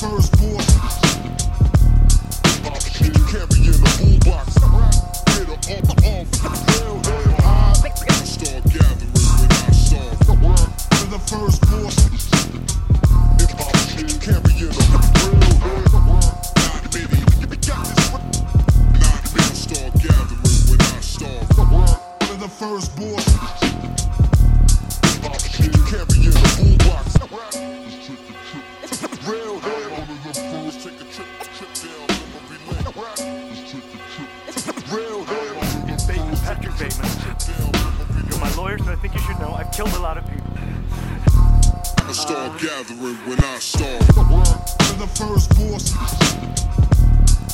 first boss. Hip-hop shit, carrying a boombox. Hit a off, off, hop. Start gathering when I start. To the first boss. Hip-hop shit, carrying a Not many. Not start gathering when I the killed a lot of people. I start gathering when I start. To the first boss.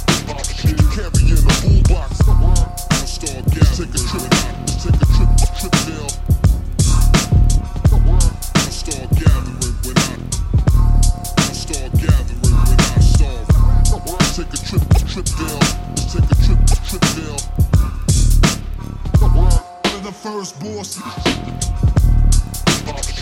Hip-hop shit, carrying a boombox. I start gathering. Take a trip, take a trip, trip down. I start gathering when I. I start gathering when I start. Take a trip, trip down. Take a trip, trip down. To the first boss.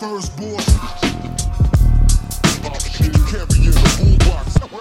first boy. Carrying the bull box.